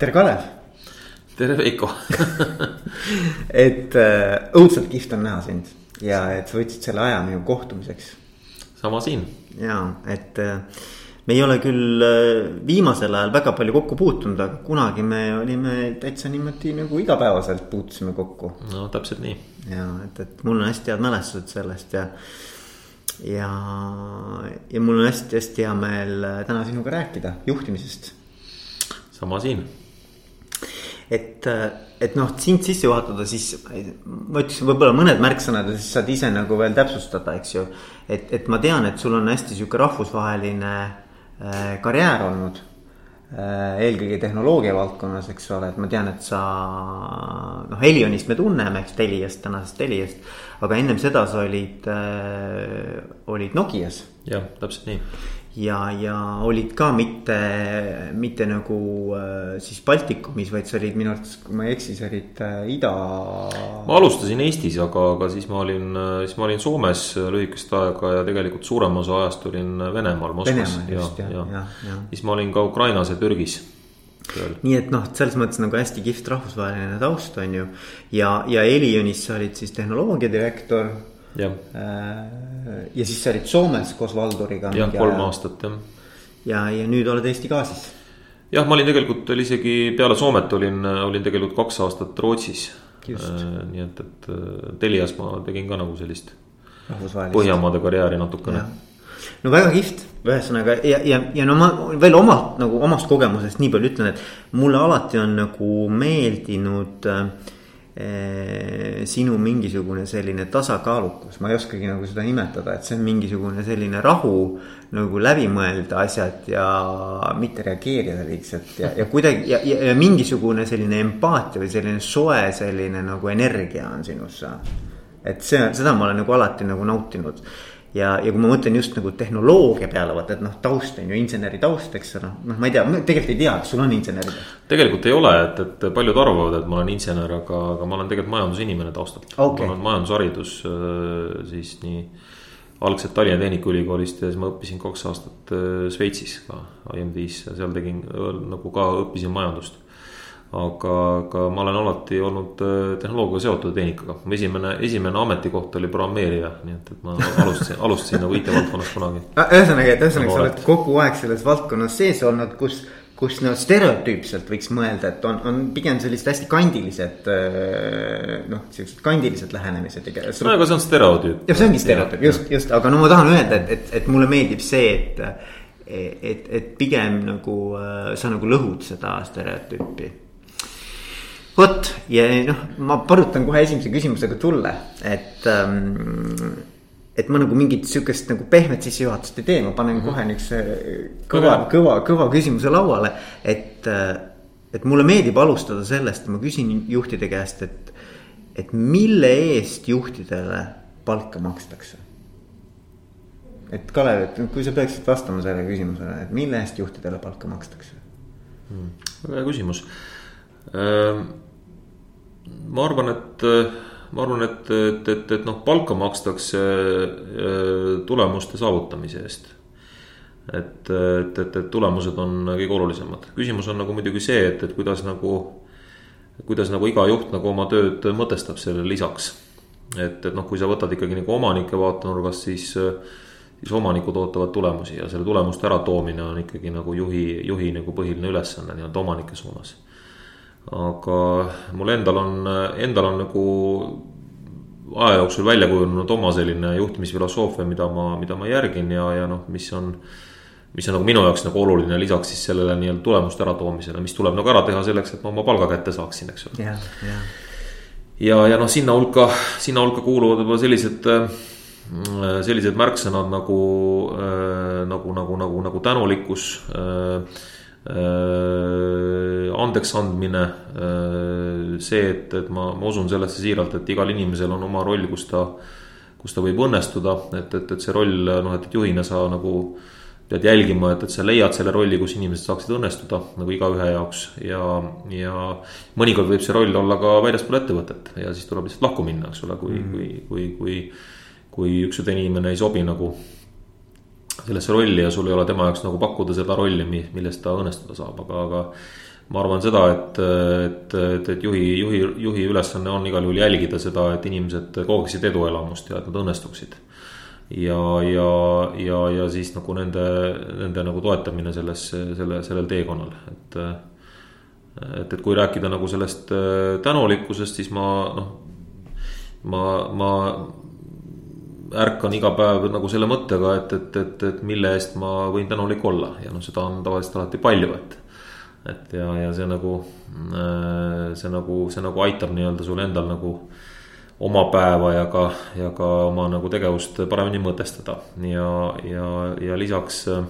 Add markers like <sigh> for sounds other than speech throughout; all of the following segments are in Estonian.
tere, Kalev. tere, Veiko <laughs> et äh, õudselt kihvt on näha sind ja et sa võtsid selle aja minu kohtumiseks. sama siin. ja, et äh, me ei ole küll äh, viimasel ajal väga palju kokku puutunud, aga kunagi me olime täitsa niimoodi nagu igapäevaselt puutusime kokku. no täpselt nii. ja et, et mul on hästi head mälestused sellest ja ja, ja mul on hästi-hästi hea meel täna sinuga rääkida juhtimisest. sama siin et, et noh, sind sisse juhatada, siis ma ütleksin võib-olla mõned märksõnad ja siis saad ise nagu veel täpsustada, eks ju. et, et ma tean, et sul on hästi sihuke rahvusvaheline äh, karjäär olnud äh,. eelkõige tehnoloogia valdkonnas, eks ole, et ma tean, et sa noh, Elionist me tunneme, eks Teliast, tänasest Teliast. aga ennem seda sa olid äh,, olid Nokias. jah, täpselt nii ja, ja olid ka mitte, mitte nagu äh, siis Baltikumis, vaid sa olid minu arvates, kui ma ei eksi, sa olid äh, ida. ma alustasin Eestis, aga, aga siis ma olin, siis ma olin Soomes lühikest aega ja tegelikult suurema osa ajast olin Venemaal, Moskvas. ja, ja, ja, ja. ja. siis ma olin ka Ukrainas ja Türgis tööl. nii et noh, selles mõttes nagu hästi kihvt rahvusvaheline taust on ju. ja, ja Elionis sa olid siis tehnoloogiadirektor jah. Äh, ja siis sa olid Soomes koos Valduriga. jah, kolm aastat jah. ja, ja nüüd oled Eesti ka siis? jah, ma olin tegelikult oli isegi peale Soomet olin, olin tegelikult kaks aastat Rootsis. Äh, nii et, et äh, Telias ma tegin ka nagu sellist Põhjamaade karjääri natukene. no väga kihvt, ühesõnaga ja, ja, ja no ma veel omalt nagu omast kogemusest nii palju ütlen, et mulle alati on nagu meeldinud äh, sinu mingisugune selline tasakaalukus, ma ei oskagi nagu seda nimetada, et see on mingisugune selline rahu. nagu läbi mõelda asjad ja mitte reageerida liigselt ja, ja kuidagi ja, ja, ja mingisugune selline empaatia või selline soe selline nagu energia on sinus. et see, seda ma olen nagu alati nagu nautinud ja, ja kui ma mõtlen just nagu tehnoloogia peale, vaata, et noh, taust on ju inseneri taust, eks ole, noh, ma ei tea, tegelikult ei tea, kas sul on inseneri taust? tegelikult ei ole, et, et paljud arvavad, et ma olen insener, aga, aga ma olen tegelikult majandusinimene taustalt okay.. mul on majandusharidus äh, siis nii algselt Tallinna Tehnikaülikoolist ja siis ma õppisin kaks aastat äh, Šveitsis ka IMD-s ja seal tegin nagu ka õppisin majandust aga, aga ma olen alati olnud äh, tehnoloogiaga seotud tehnikaga, mu esimene, esimene ametikoht oli programmeerija, nii et, et ma alustasin, alustasin nagu IT-valdkonnas kunagi. ühesõnaga, et ühesõnaga sa oled kogu aeg selles valdkonnas sees olnud, kus kus no stereotüüpselt võiks mõelda, et on, on pigem sellised hästi kandilised äh, noh, siuksed kandilised lähenemised. no aga see on stereotüüp. jah, see ongi stereotüüp, just, just, aga no ma tahan öelda, et, et, et mulle meeldib see, et. et, et pigem nagu äh, sa nagu lõhud seda stereotüüpi vot ja noh, ma palutan kohe esimese küsimusega tulla, et ähm, et ma nagu mingit sihukest nagu pehmet sissejuhatust ei tee, ma panen mm -hmm. kohe niukse kõva, kõva, kõva küsimuse lauale. et, äh, et mulle meeldib alustada sellest, ma küsin juhtide käest, et, et mille eest juhtidele palka makstakse? et Kalev, et kui sa peaksid vastama sellele küsimusele, et mille eest juhtidele palka makstakse mm,? väga hea küsimus ma arvan, et, ma arvan, et, et, et, et noh, palka makstakse tulemuste saavutamise eest. et, et, et, et tulemused on kõige olulisemad, küsimus on nagu muidugi see, et, et kuidas nagu. kuidas nagu iga juht nagu oma tööd mõtestab sellele lisaks. et, et noh, kui sa võtad ikkagi nagu omanike vaatenurgast, siis siis omanikud ootavad tulemusi ja selle tulemuste äratoomine on ikkagi nagu juhi, juhi nagu põhiline ülesanne nii-öelda omanike suunas aga mul endal on, endal on nagu aja jooksul välja kujunenud oma selline juhtimisfilosoofia, mida ma, mida ma järgin ja, ja noh, mis on. mis on nagu minu jaoks nagu oluline lisaks siis sellele nii-öelda tulemuste äratoomisele, mis tuleb nagu ära teha selleks, et ma oma palga kätte saaksin, eks ole. ja, ja, ja, ja noh, sinna hulka, sinna hulka kuuluvad võib-olla sellised sellised märksõnad nagu, nagu, nagu, nagu, nagu tänulikkus äh, andeks andmine, äh, see, et, et ma, ma usun sellesse siiralt, et igal inimesel on oma roll, kus ta, kus ta võib õnnestuda, et, et, et see roll noh, et, et juhina sa nagu pead jälgima, et, et sa leiad selle rolli, kus inimesed saaksid õnnestuda nagu igaühe jaoks ja, ja mõnikord võib see roll olla ka väljaspool ettevõtet ja siis tuleb lihtsalt lahku minna, eks ole, kui mm, -hmm. kui, kui, kui, kui üks või teine inimene ei sobi nagu sellesse rolli ja sul ei ole tema jaoks nagu pakkuda seda rolli, millest ta õnnestuda saab, aga, aga. ma arvan seda, et, et, et, et juhi, juhi, juhi ülesanne on igal juhul jälgida seda, et inimesed kogeksid eduelamust ja et nad õnnestuksid. ja, ja, ja, ja siis nagu nende, nende nagu toetamine selles, selle, sellel teekonnal, et. et, et kui rääkida nagu sellest tänulikkusest, siis ma noh, ma, ma ärkan iga päev nagu selle mõttega, et, et, et, et mille eest ma võin tänulik olla ja noh, seda on tavaliselt alati palju, et et ja, ja see nagu, äh, see nagu, see nagu aitab nii-öelda sul endal nagu oma päeva ja ka, ja ka oma nagu tegevust paremini mõtestada ja, ja, ja lisaks äh,.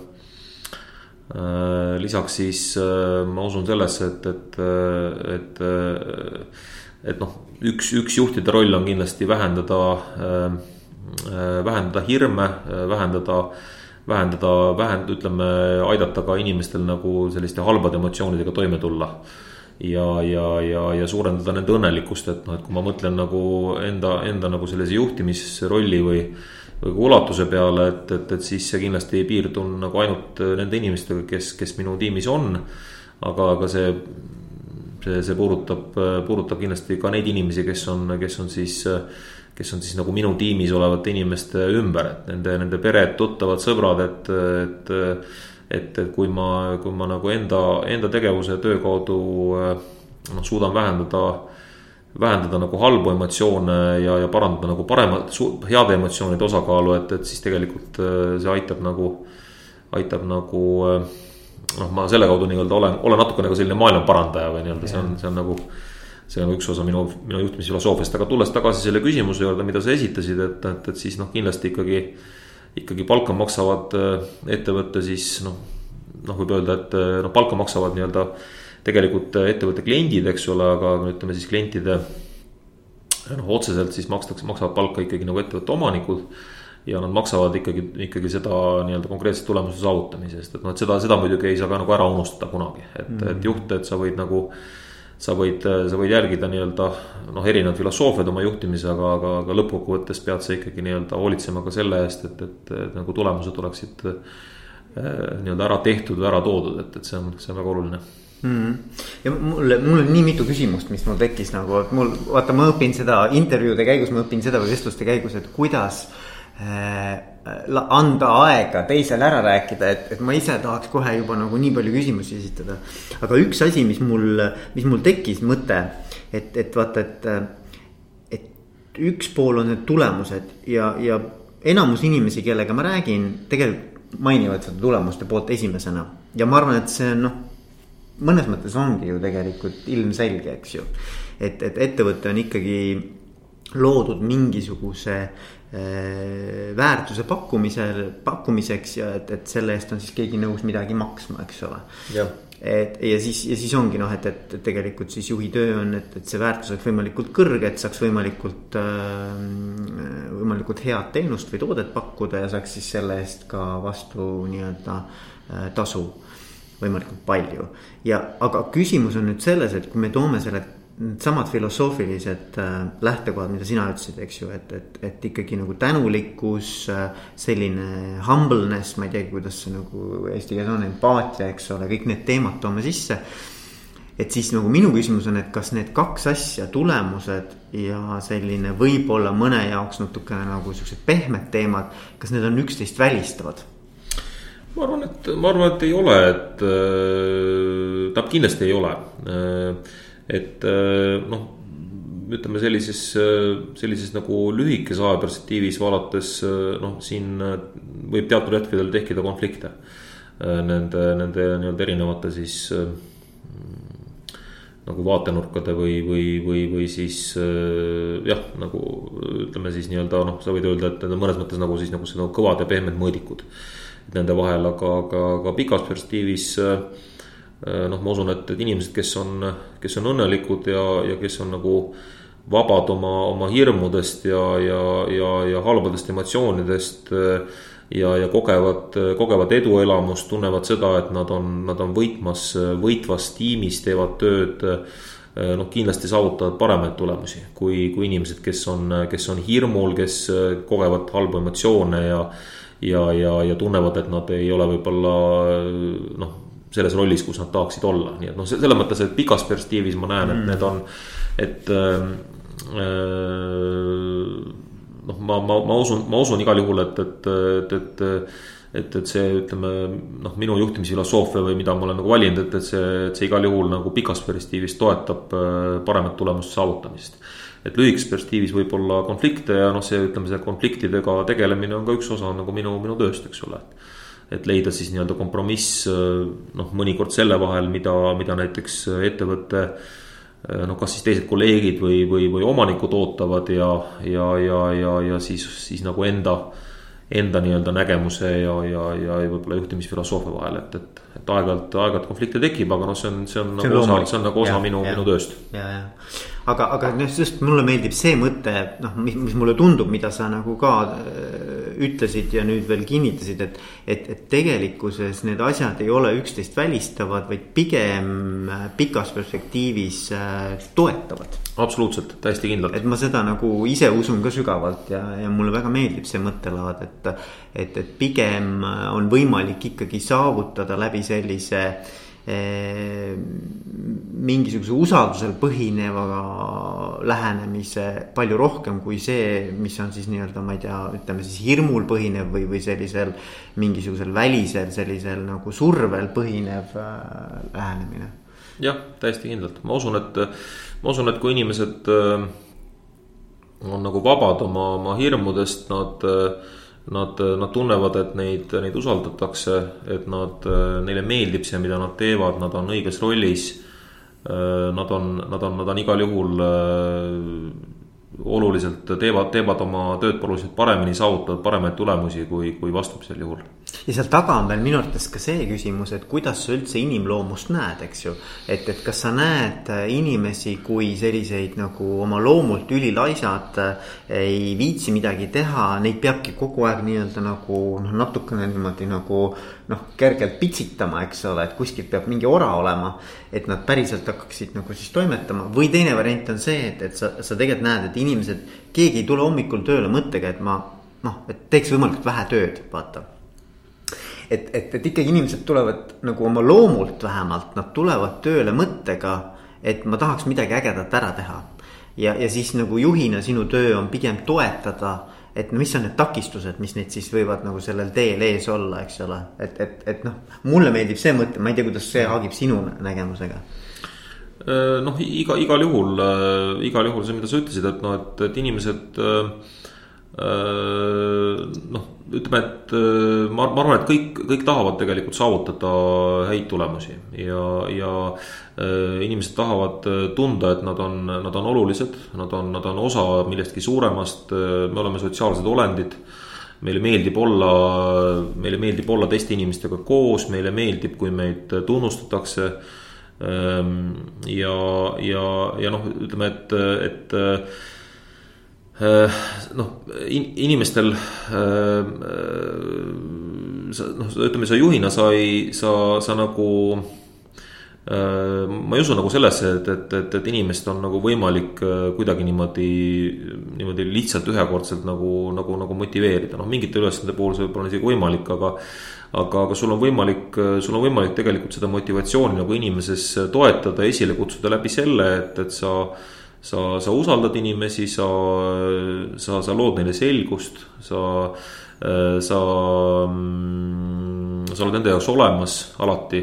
lisaks siis äh, ma usun sellesse, et, et, et, et noh, üks, üks juhtide roll on kindlasti vähendada äh,, vähendada hirme, vähendada äh, vähendada, vähend-, ütleme, aidata ka inimestel nagu selliste halbade emotsioonidega toime tulla. ja, ja, ja, ja suurendada nende õnnelikkust, et noh, et kui ma mõtlen nagu enda, enda nagu sellise juhtimisrolli või või ulatuse peale, et, et, et siis see kindlasti ei piirdu nagu ainult nende inimestega, kes, kes minu tiimis on. aga, aga see, see, see puudutab, puudutab kindlasti ka neid inimesi, kes on, kes on siis äh, kes on siis nagu minu tiimis olevate inimeste ümber, et nende, nende pered, tuttavad, sõbrad, et, et. et, et kui ma, kui ma nagu enda, enda tegevuse töö kaudu noh, suudan vähendada vähendada nagu halbu emotsioone ja, ja parandada nagu paremat, heade emotsioonide osakaalu, et, et siis tegelikult see aitab nagu, aitab nagu. noh, ma selle kaudu nii-öelda olen, olen natuke nagu selline maailma parandaja või nii-öelda, see on, see on nagu see on üks osa minu, minu juhtimisfilosoofiast, aga tulles tagasi selle küsimuse juurde, mida sa esitasid, et, et, et siis noh, kindlasti ikkagi. ikkagi palka maksavad äh, ettevõtte siis noh, noh, võib öelda, et äh, noh, palka maksavad nii-öelda. tegelikult äh, ettevõtte kliendid, eks ole, aga ütleme siis klientide. noh, otseselt siis makstakse, maksavad palka ikkagi nagu ettevõtte omanikud ja nad maksavad ikkagi, ikkagi seda nii-öelda konkreetse tulemuse saavutamise eest, et noh, et seda, seda muidugi ei saa ka nagu ära unustada kunagi, et mm, -hmm. et juhte, et sa võid nagu sa võid, sa võid järgida nii-öelda noh, erinevad filosoofiad oma juhtimise, aga, aga, aga lõppkokkuvõttes pead sa ikkagi nii-öelda hoolitsema ka selle eest, et, et, et nagu tulemused oleksid äh, nii-öelda ära tehtud või ära toodud, et, et see on, see on väga oluline mm. ja mulle, mul on nii mitu küsimust, mis mul tekkis nagu, et mul vaata, ma õpin seda intervjuude käigus, ma õpin seda või vestluste käigus, et kuidas äh, anda aega teisel ära rääkida, et, et ma ise tahaks kohe juba nagu nii palju küsimusi esitada. aga üks asi, mis mul, mis mul tekkis mõte, et, et vaata, et, et üks pool on need tulemused ja, ja enamus inimesi, kellega ma räägin, tegelikult mainivad seda tulemuste poolt esimesena. ja ma arvan, et see noh, mõnes mõttes ongi ju tegelikult ilmselge, eks ju. et, et ettevõte on ikkagi loodud mingisuguse Äh, väärtuse pakkumisel, pakkumiseks ja et, et selle eest on siis keegi nõus midagi maksma, eks ole. et ja siis, ja siis ongi noh, et, et, et tegelikult siis juhi töö on, et, et see väärtus oleks võimalikult kõrge, et saaks võimalikult äh,. võimalikult head teenust või toodet pakkuda ja saaks siis selle eest ka vastu nii-öelda äh, tasu võimalikult palju. ja, aga küsimus on nüüd selles, et kui me toome selle needsamad filosoofilised äh, lähtekohad, mida sina ütlesid, eks ju, et, et, et ikkagi nagu tänulikkus äh,. selline humbleness, ma ei teagi, kuidas see nagu eesti keeles on, empaatia, eks ole, kõik need teemad toome sisse. et siis nagu minu küsimus on, et kas need kaks asja, tulemused ja selline võib-olla mõne jaoks natukene nagu siuksed pehmed teemad, kas need on üksteist välistavad? ma arvan, et ma arvan, et ei ole, et äh, tähendab kindlasti ei ole äh, et äh, noh, ütleme sellises, sellises nagu lühikese aja perspektiivis vaadates noh, siin võib teatud hetkedel tekkida konflikte. Nende, nende nii-öelda erinevate siis nagu vaatenurkade või, või, või, või siis jah, nagu ütleme siis nii-öelda noh, sa võid öelda, et need on mõnes mõttes nagu siis nagu seda kõvad ja pehmed mõõdikud. Nende vahel, aga, aga, aga pikas perspektiivis äh, Äh, noh, ma usun, et, et inimesed, kes on, kes on õnnelikud ja, ja kes on nagu vabad oma, oma hirmudest ja, ja, ja, ja halbadest emotsioonidest. Äh, ja, ja kogevad, kogevad eduelamust, tunnevad seda, et nad on, nad on võitmas, võitvas tiimis, teevad tööd. Äh, noh, kindlasti saavutavad paremaid tulemusi kui, kui inimesed, kes on, kes on hirmul, kes kogevad halbu emotsioone ja ja, ja, ja tunnevad, et nad ei ole võib-olla noh selles rollis, kus nad tahaksid olla, nii et noh, selles mõttes, et pikas perspektiivis ma näen, et mm. need on, et äh, noh, ma, ma, ma usun, ma usun igal juhul, et, et, et, et et, et see, ütleme noh, minu juhtimisfilosoofia või mida ma olen nagu valinud, et, et see, et see igal juhul nagu pikas perspektiivis toetab äh, paremat tulemuste saavutamist. et lühikeses perspektiivis võib olla konflikte ja noh, see ütleme, see konfliktidega tegelemine on ka üks osa nagu minu, minu tööst, eks ole. et leida siis nii-öelda kompromiss äh, noh, mõnikord selle vahel, mida, mida näiteks ettevõte äh, noh, kas siis teised kolleegid või, või, või omanikud ootavad ja, ja, ja, ja, ja siis, siis nagu enda enda nii-öelda nägemuse ja, ja, ja, võib-olla juhtimisfilosoofia vahel, et, et, et aeg-ajalt, aeg-ajalt konflikte tekib, aga noh, see on, see on see nagu osa, see on nagu osa ja, minu, minu tööst. ja, ja, aga, aga noh, just mulle meeldib see mõte, noh, mis, mis mulle tundub, mida sa nagu ka äh, ütlesid ja nüüd veel kinnitasid, et. et, et tegelikkuses need asjad ei ole üksteist välistavad, vaid pigem äh, pikas perspektiivis äh, toetavad. absoluutselt, täiesti kindlalt. et ma seda nagu ise usun ka sügavalt ja, ja mulle väga meeldib see mõttelaad, et. et, et pigem on võimalik ikkagi saavutada läbi sellise mingisuguse usaldusel põhineva lähenemise palju rohkem kui see, mis on siis nii-öelda, ma ei tea, ütleme siis hirmul põhinev või, või sellisel. mingisugusel välisel sellisel nagu survel põhinev äh, lähenemine. jah, täiesti kindlalt, ma usun, et, ma usun, et kui inimesed äh, on nagu vabad oma, oma hirmudest, nad äh, Nad, nad tunnevad, et neid, neid usaldatakse, et nad, neile meeldib see, mida nad teevad, nad on õiges rollis. Nad on, nad on, nad on igal juhul oluliselt teevad, teevad oma tööd oluliselt paremini, saavutavad paremaid tulemusi kui, kui vastupidisel juhul. Ja seal taga on veel minu arvates ka see küsimus, et kuidas sa üldse inimloomust näed, eks ju. et, et kas sa näed inimesi kui selliseid nagu oma loomult ülilaisad, ei viitsi midagi teha, neid peabki kogu aeg nii-öelda nagu noh, natukene niimoodi nagu noh, kergelt pitsitama, eks ole, et kuskilt peab mingi ora olema. et nad päriselt hakkaksid nagu siis toimetama või teine variant on see, et, et sa, sa tegelikult näed, et inimesed, keegi ei tule hommikul tööle mõttega, et ma noh, et teeks võimalikult vähe tööd, vaata. Et, et, et ikkagi inimesed tulevad nagu oma loomult vähemalt, nad tulevad tööle mõttega, et ma tahaks midagi ägedat ära teha. ja, ja siis nagu juhina sinu töö on pigem toetada et mis on need takistused, mis neid siis võivad nagu sellel teel ees olla, eks ole, et, et, et noh, mulle meeldib see mõte, ma ei tea, kuidas see haagib sinu nägemusega noh, iga, igal juhul, igal juhul see, mida sa ütlesid, et noh, et, et inimesed äh, noh, ütleme, et ma, ma arvan, et kõik, kõik tahavad tegelikult saavutada häid tulemusi ja, ja inimesed tahavad tunda, et nad on, nad on olulised, nad on, nad on osa millestki suuremast, me oleme sotsiaalsed olendid meile meeldib olla, meile meeldib olla teiste inimestega koos, meile meeldib, kui meid tunnustatakse Ehm, ja, ja, ja noh, ütleme, et, et äh, noh, inimestel äh, noh, ütleme sa juhina sa ei, sa, sa nagu äh, ma ei usu nagu sellesse, et, et, et, et inimest on nagu võimalik kuidagi niimoodi, niimoodi lihtsalt ühekordselt nagu, nagu, nagu motiveerida, noh mingite ülesande puhul see võib-olla on isegi võimalik, aga aga, aga sul on võimalik, sul on võimalik tegelikult seda motivatsiooni nagu inimeses toetada, esile kutsuda läbi selle, et, et sa sa, sa usaldad inimesi, sa, sa, sa lood neile selgust, sa, sa, sa oled nende jaoks olemas alati.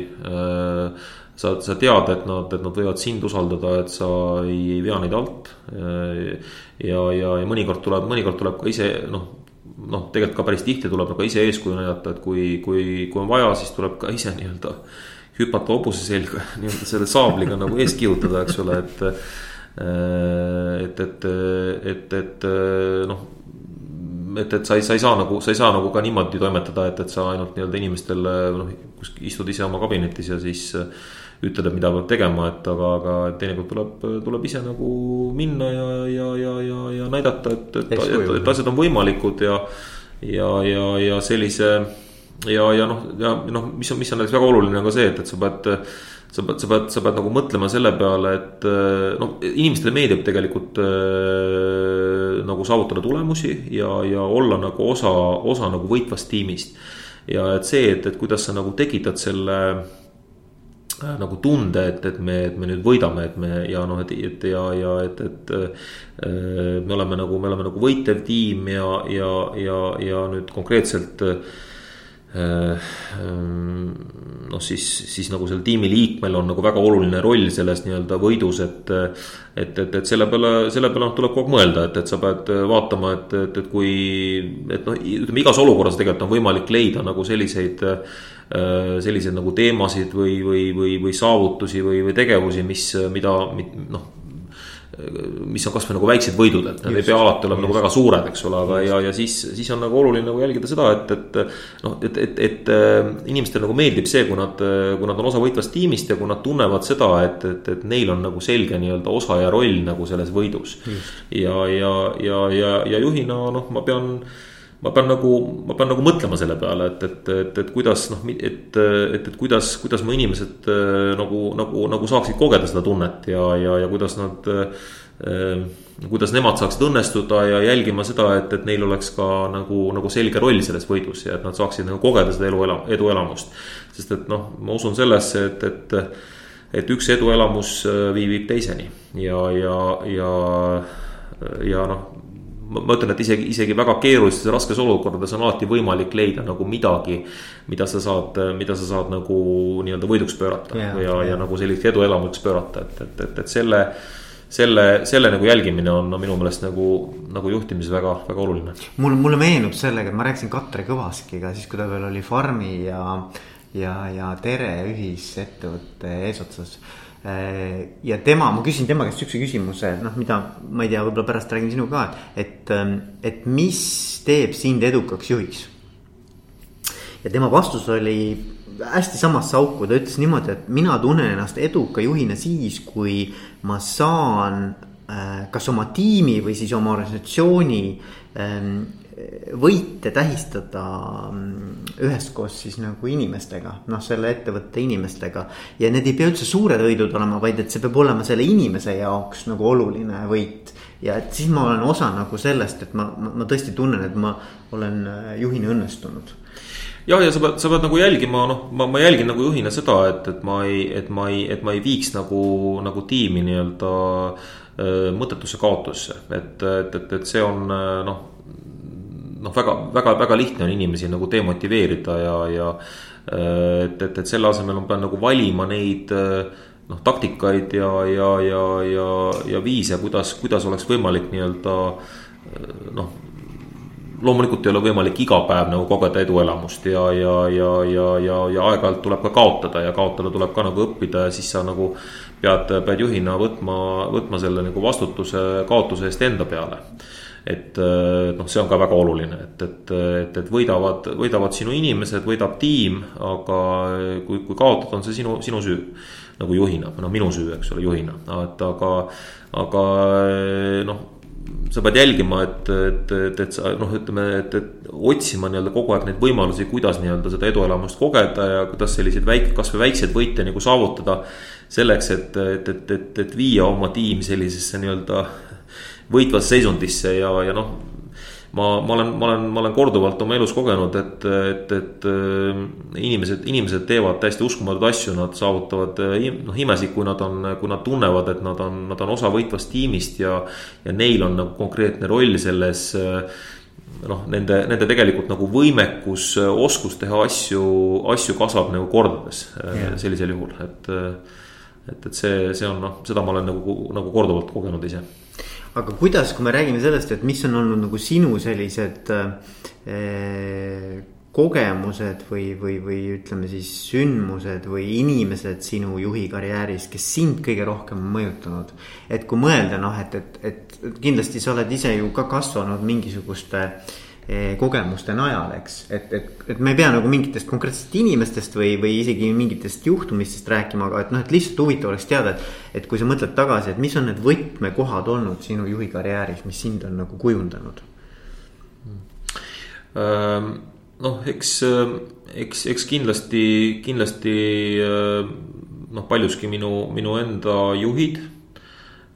sa, sa tead, et nad, et nad võivad sind usaldada, et sa ei, ei vea neid alt. ja, ja, ja mõnikord tuleb, mõnikord tuleb ka ise noh noh, tegelikult ka päris tihti tuleb nagu ise eeskuju näidata, et kui, kui, kui on vaja, siis tuleb ka ise nii-öelda hüpata hobuse selga, <laughs> nii-öelda selle saabliga nagu ees kihutada, eks ole, et. Et, et, et, et noh, et, et sa ei, sa ei saa nagu, sa ei saa nagu ka niimoodi toimetada, et, et sa ainult nii-öelda inimestele noh, istud ise oma kabinetis ja siis ütled, et mida peab tegema, et aga, aga teinekord tuleb, tuleb ise nagu minna ja, ja, ja, ja, ja näidata, et, et, et, et asjad on võimalikud ja. ja, ja, ja sellise ja, ja noh, ja noh, mis on, mis on näiteks väga oluline on ka see, et, et sa pead sa pead, sa pead, sa pead nagu mõtlema selle peale, et noh, inimestele meeldib tegelikult äh, nagu saavutada tulemusi ja, ja olla nagu osa, osa nagu võitvast tiimist. ja et see, et, et kuidas sa nagu tekitad selle äh, nagu tunde, et, et me, et me nüüd võidame, et me ja noh, et, et ja, ja et, et äh, me oleme nagu, me oleme nagu võitev tiim ja, ja, ja, ja nüüd konkreetselt noh, siis, siis nagu sellel tiimi liikmel on nagu väga oluline roll selles nii-öelda võidus, et. et, et, et selle peale, selle peale noh, tuleb kogu aeg mõelda, et, et sa pead vaatama, et, et, et kui. et noh, ütleme igas olukorras tegelikult on võimalik leida nagu selliseid Äh, selliseid nagu teemasid või, või, või, või saavutusi või, või tegevusi, mis, mida noh mis on kasvõi nagu väiksed võidud, et nad ei pea alati olema nagu väga suured, eks ole, aga ja, ja siis, siis on nagu oluline nagu jälgida seda, et, et. noh, et, et, et inimestele nagu meeldib see, kui nad, kui nad on osa võitvast tiimist ja kui nad tunnevad seda, et, et, et neil on nagu selge nii-öelda osa ja roll nagu selles võidus. ja, ja, ja, ja, ja juhina noh, ma pean ma pean nagu, ma pean nagu mõtlema selle peale, et, et, et, et kuidas noh, et, et, et kuidas, kuidas mu inimesed äh, nagu, nagu, nagu saaksid kogeda seda tunnet ja, ja, ja kuidas nad äh,. kuidas nemad saaksid õnnestuda ja jälgima seda, et, et neil oleks ka nagu, nagu selge roll selles võidus ja et nad saaksid nagu kogeda seda elu elam-, eduelamust. sest et noh, ma usun sellesse, et, et, et üks eduelamus äh, viib teiseni ja, ja, ja, ja noh ma ütlen, et isegi, isegi väga keerulistes ja raskes olukordades on alati võimalik leida nagu midagi, mida sa saad, mida sa saad nagu nii-öelda võiduks pöörata ja, ja, ja nagu selliseks eduelamuseks pöörata, et, et, et, et selle selle, selle nagu jälgimine on no, minu meelest nagu, nagu juhtimises väga, väga oluline. mul, mulle meenub sellega, et ma rääkisin Katre Kõvaskiga siis, kui ta veel oli Farmi ja, ja, ja Tere ühisettevõtte eesotsas ja tema, ma küsin tema käest sihukese küsimuse, noh, mida ma ei tea, võib-olla pärast räägin sinuga ka, et, ähm, et mis teeb sind edukaks juhiks? ja tema vastus oli hästi samasse auku, ta ütles niimoodi, et mina tunnen ennast eduka juhina siis, kui ma saan äh, kas oma tiimi või siis oma organisatsiooni ähm, võite tähistada mm, üheskoos siis nagu inimestega, noh, selle ettevõtte inimestega. ja need ei pea üldse suured võidud olema, vaid et see peab olema selle inimese jaoks nagu oluline võit. ja et siis ma olen osa nagu sellest, et ma, ma, ma tõesti tunnen, et ma olen äh, juhina õnnestunud jah, ja sa pead, sa pead nagu jälgima, noh, ma, ma jälgin nagu juhina seda, et, et ma ei, et ma ei, et ma ei viiks nagu, nagu tiimi nii-öelda äh, mõttetusse kaotusse, et, et, et, et see on äh, noh noh, väga, väga, väga lihtne on inimesi nagu demotiveerida ja, ja äh, et, et, et selle asemel ma pean nagu valima neid äh, noh, taktikaid ja, ja, ja, ja, ja viise, kuidas, kuidas oleks võimalik nii-öelda äh, noh loomulikult ei ole võimalik iga päev nagu kogeda eduelamust ja, ja, ja, ja, ja, ja aeg-ajalt tuleb ka kaotada ja kaotada tuleb ka nagu õppida ja siis sa nagu pead, pead juhina võtma, võtma selle nagu vastutuse kaotuse eest enda peale et äh, noh, see on ka väga oluline, et, et, et, et võidavad, võidavad sinu inimesed, võidab tiim, aga kui, kui kaotad, on see sinu, sinu süü. nagu juhina, no minu süü, eks ole, juhina, et aga, aga noh sa pead jälgima, et, et, et, et sa noh, ütleme, et, et otsima nii-öelda kogu aeg neid võimalusi, kuidas nii-öelda seda eduelamust kogeda ja kuidas selliseid väike, kasvõi väikseid võite nagu saavutada. selleks, et, et, et, et, et viia oma tiim sellisesse nii-öelda võitvasse seisundisse ja, ja noh. ma, ma olen, ma olen, ma olen korduvalt oma elus kogenud, et, et, et äh, inimesed, inimesed teevad täiesti uskumatuid asju, nad saavutavad äh, noh imesid, kui nad on, kui nad tunnevad, et nad on, nad on osa võitvast tiimist ja. ja neil on nagu konkreetne roll selles äh, noh, nende, nende tegelikult nagu võimekus, oskus teha asju, asju kasvab nagu kordades yeah. sellisel juhul, et. et, et see, see on noh, seda ma olen nagu, nagu korduvalt kogenud ise aga kuidas, kui me räägime sellest, et mis on olnud nagu sinu sellised äh, kogemused või, või, või ütleme siis sündmused või inimesed sinu juhi karjääris, kes sind kõige rohkem on mõjutanud. et kui mõelda noh, et, et, et kindlasti sa oled ise ju ka kasvanud mingisuguste äh, kogemuste najal, eks. et, et, et me ei pea nagu mingitest konkreetsetest inimestest või, või isegi mingitest juhtumistest rääkima, aga et noh, et lihtsalt huvitav oleks teada, et. et kui sa mõtled tagasi, et mis on need võtmekohad olnud sinu juhi karjääris, mis sind on nagu kujundanud ähm,? noh, eks, eks, eks kindlasti, kindlasti noh, paljuski minu, minu enda juhid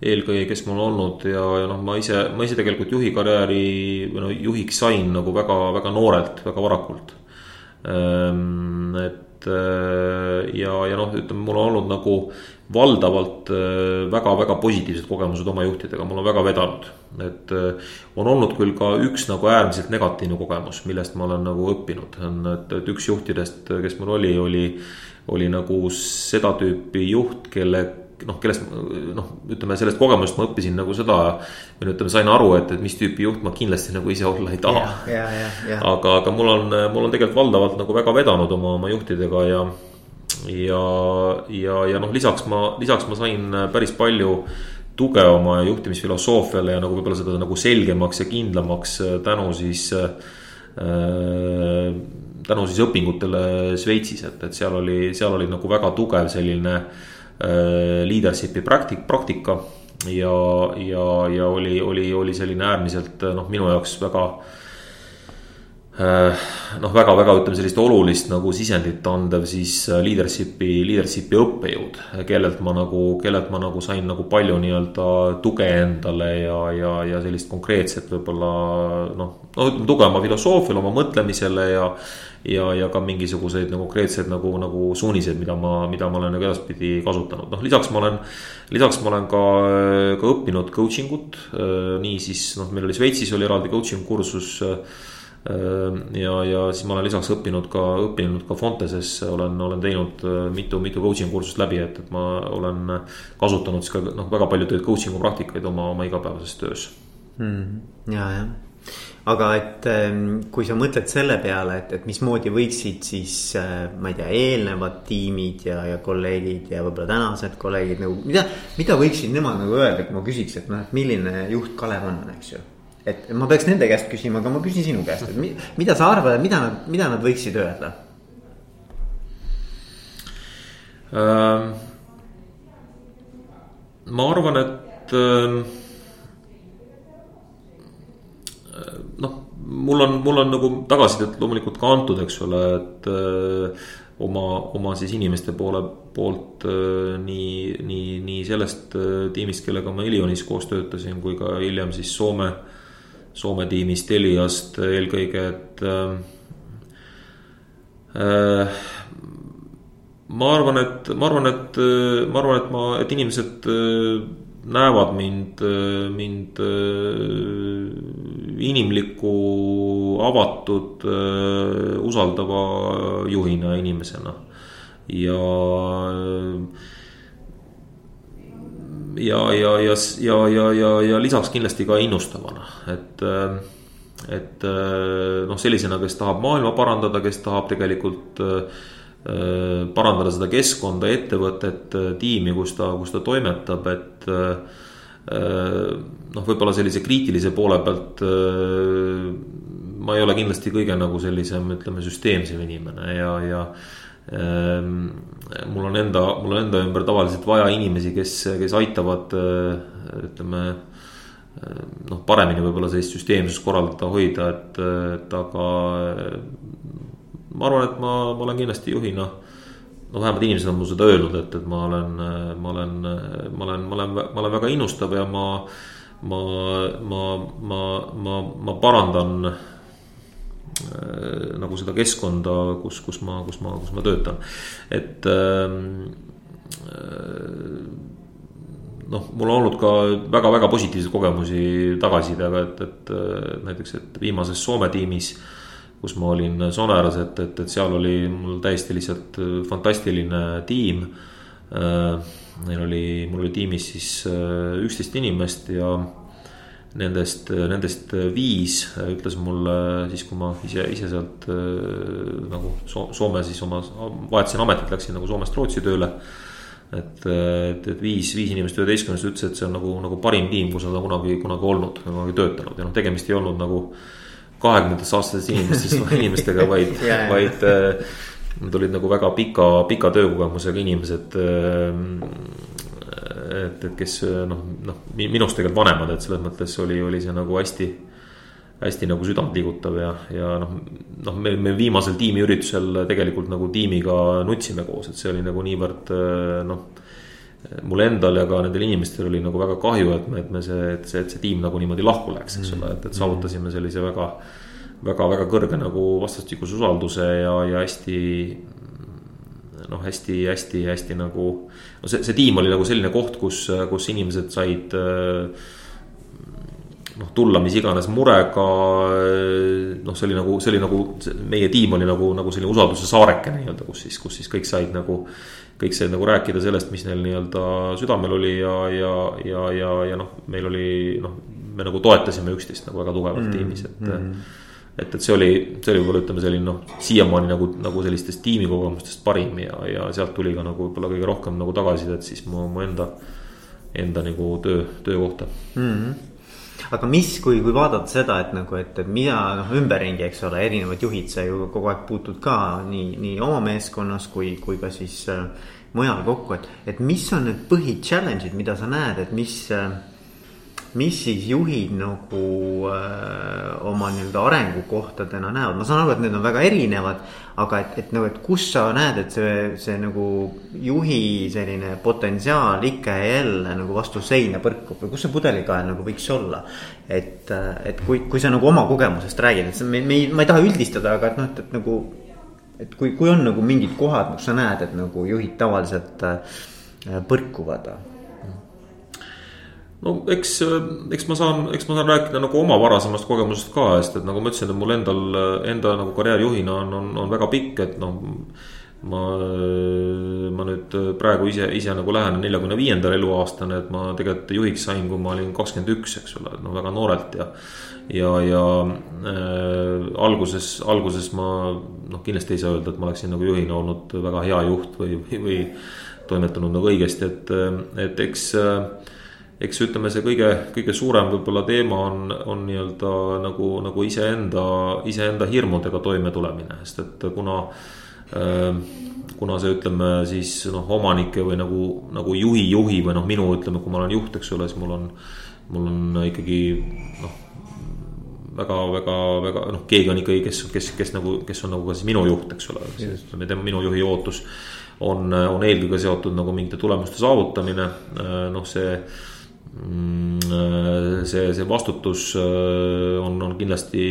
eelkõige, kes mul olnud ja, ja noh, ma ise, ma ise tegelikult juhi karjääri või no juhiks sain nagu väga, väga noorelt, väga varakult. Ehm, et et ja, ja noh, ütleme, mul on olnud nagu valdavalt väga-väga positiivsed kogemused oma juhtidega, mul on väga vedanud. et on olnud küll ka üks nagu äärmiselt negatiivne kogemus, millest ma olen nagu õppinud, on, et, et üks juhtidest, kes mul oli, oli oli nagu seda tüüpi juht, kelle noh, kellest noh, ütleme sellest kogemusest ma õppisin nagu seda. või ütleme, sain aru, et, et mis tüüpi juht ma kindlasti nagu ise olla ei taha. aga, aga mul on, mul on tegelikult valdavalt nagu väga vedanud oma, oma juhtidega ja. ja, ja, ja noh, lisaks ma, lisaks ma sain päris palju tuge oma juhtimisfilosoofiale ja nagu võib-olla seda nagu selgemaks ja kindlamaks tänu siis äh, tänu siis õpingutele Šveitsis, et, et seal oli, seal oli nagu väga tugev selline äh, leadership'i praktik, praktika. ja, ja, ja oli, oli, oli selline äärmiselt noh, minu jaoks väga äh, noh, väga-väga ütleme sellist olulist nagu sisendit andev siis äh, leadership'i, leadership'i õppejõud. kellelt ma nagu, kellelt ma nagu sain nagu palju nii-öelda tuge endale ja, ja, ja sellist konkreetset võib-olla noh. no ütleme tuge oma filosoofiale, oma mõtlemisele ja ja, ja ka mingisuguseid nagu konkreetseid nagu, nagu suuniseid, mida ma, mida ma olen nagu edaspidi kasutanud, noh lisaks ma olen. lisaks ma olen ka, ka õppinud coaching ut, äh, niisiis noh, meil oli Šveitsis oli eraldi coaching kursus äh, ja, ja siis ma olen lisaks õppinud ka, õppinud ka Fonteses olen, olen teinud äh, mitu, mitu coaching kursust läbi, et, et ma olen kasutanud siis ka noh, väga palju tööd coaching'u praktikaid oma, oma igapäevases töös mm,. ja, jah aga et ähm, kui sa mõtled selle peale, et, et mismoodi võiksid siis äh, ma ei tea, eelnevad tiimid ja, ja kolleegid ja võib-olla tänased kolleegid nagu, mida, mida võiksid nemad nagu öelda, kui ma küsiks, et noh, et milline juht Kalev on, eks ju. Et ma peaks nende käest küsima, aga ma küsin sinu käest, et mi, mida sa arvad, mida nad, mida nad võiksid öelda ähm,? ma arvan, et ähm, noh, mul on, mul on nagu tagasisidet loomulikult ka antud, eks ole, et äh, oma, oma siis inimeste poole poolt äh, nii, nii, nii sellest äh, tiimist, kellega ma Elionis koos töötasin, kui ka hiljem siis Soome, Soome tiimist, Teliast eelkõige, et ma arvan, et ma arvan, et ma arvan, et ma, et inimesed näevad mind, mind inimliku, avatud, usaldava juhina, inimesena. ja, ja, ja, ja, ja, ja, ja, ja lisaks kindlasti ka innustavana, et et noh, sellisena, kes tahab maailma parandada, kes tahab tegelikult parandada seda keskkonda, ettevõtet, tiimi, kus ta, kus ta toimetab, et Äh, noh, võib-olla sellise kriitilise poole pealt äh, ma ei ole kindlasti kõige nagu sellisem, ütleme, süsteemsem inimene ja, ja mul on enda, mul on enda ümber tavaliselt vaja inimesi, kes, kes aitavad äh, ütleme noh, paremini võib-olla sellist süsteemsust korraldada, hoida, et, et aga ma arvan, et ma, ma olen kindlasti juhina no, vähemalt inimesed on mulle seda öelnud, et, et ma olen, ma olen, ma olen, ma olen, ma olen väga innustav ja ma. ma, ma, ma, ma, ma parandan nagu seda keskkonda, kus, kus ma, kus ma, kus ma töötan, et äh, noh, mul on olnud ka väga-väga positiivseid kogemusi tagasisidega, et, et näiteks, et viimases Soome tiimis äh, kus ma olin Sonaras, et, et, et seal oli mul täiesti lihtsalt äh, fantastiline tiim. Neil äh, oli, mul oli tiimis siis äh, üksteist inimest ja nendest, nendest viis ütles mulle siis, kui ma ise, ise sealt nagu Soome siis oma, vahetasin ametit, läksin nagu Soomest Rootsi tööle. et, et, et viis, viis inimest üheteistkümnest ütles, et see on nagu, nagu parim tiim, kus nad on kunagi, kunagi olnud, kunagi töötanud ja noh, tegemist ei olnud nagu kahekümnendatest aastatest inimestest <laughs> inimestega, vaid <laughs> yeah., vaid äh, nad olid nagu väga pika, pika töökogemusega inimesed. Et, et kes noh, noh minust tegelikult vanemad, et selles mõttes oli, oli see nagu hästi hästi nagu südantliigutav ja, ja noh, noh, me, me viimasel tiimiüritusel tegelikult nagu tiimiga nutsime koos, et see oli nagu niivõrd noh mul endal ja ka nendel inimestel oli nagu väga kahju, et me, et me see, et see, et see tiim nagu niimoodi lahku läks, eks ole, et, et saavutasime sellise väga. väga, väga kõrge nagu vastastikuse usalduse ja, ja hästi. noh, hästi-hästi-hästi nagu. No see, see tiim oli nagu selline koht, kus, kus inimesed said noh, tulla mis iganes murega. noh, see oli nagu, see oli nagu, meie tiim oli nagu, nagu selline usalduse saareke nii-öelda, kus siis, kus siis kõik said nagu. kõik said nagu rääkida sellest, mis neil nii-öelda südamel oli ja, ja, ja, ja, ja noh, meil oli noh, me nagu toetasime üksteist nagu väga tugevalt mm, tiimis, et mm et, et see oli, see oli võib-olla ütleme selline noh, siiamaani nagu, nagu sellistest tiimikogemustest parim ja, ja sealt tuli ka nagu võib-olla kõige rohkem nagu tagasisidet siis mu, mu enda, enda nagu töö, töökohta mm. -hmm aga mis, kui, kui vaadata seda, et nagu, et, et mida noh, ümberringi, eks ole, erinevad juhid, sa ju kogu aeg puutud ka nii, nii oma meeskonnas kui, kui ka siis äh, mujal kokku, et, et mis on need põhi challenge'id, mida sa näed, et mis äh, mis siis juhid nagu äh, oma nii-öelda arengukohtadena näevad, ma saan aru, et need on väga erinevad. aga et, et nagu, et kus sa näed, et see, see nagu juhi selline potentsiaal ikka ja jälle nagu vastu seina põrkub või kus see pudelikael nagu võiks olla. et, et kui, kui sa nagu oma kogemusest räägid, et see, me, me ei, ma ei taha üldistada, aga et noh, et, et nagu. et kui, kui on nagu mingid kohad, kus sa näed, et nagu juhid tavaliselt äh, põrkuvad no eks, eks ma saan, eks ma saan rääkida nagu oma varasemast kogemusest ka, sest et nagu ma ütlesin, et mul endal, enda nagu karjäärijuhina on, on, on väga pikk, et noh. ma, ma nüüd praegu ise, ise nagu lähenen neljakümne viiendale eluaastane, et ma tegelikult juhiks sain, kui ma olin kakskümmend üks, eks ole, no väga noorelt ja. ja, ja äh, alguses, alguses ma noh, kindlasti ei saa öelda, et ma oleksin nagu juhina olnud väga hea juht või, või, või toimetanud nagu õigesti, et, et eks äh, eks ütleme, see kõige, kõige suurem võib-olla teema on, on nii-öelda nagu, nagu iseenda, iseenda hirmudega toimetulemine, sest et kuna äh, kuna see, ütleme siis noh, omanike või nagu, nagu juhi, juhi või noh, minu ütleme, kui ma olen juht, eks ole, siis mul on, mul on ikkagi noh. väga, väga, väga noh, keegi on ikkagi, kes, kes, kes nagu, kes on nagu ka siis minu juht, eks ole, ütleme tema, minu juhi ootus. on, on eelkõige seotud nagu mingite tulemuste saavutamine, noh, see see, see vastutus äh, on, on kindlasti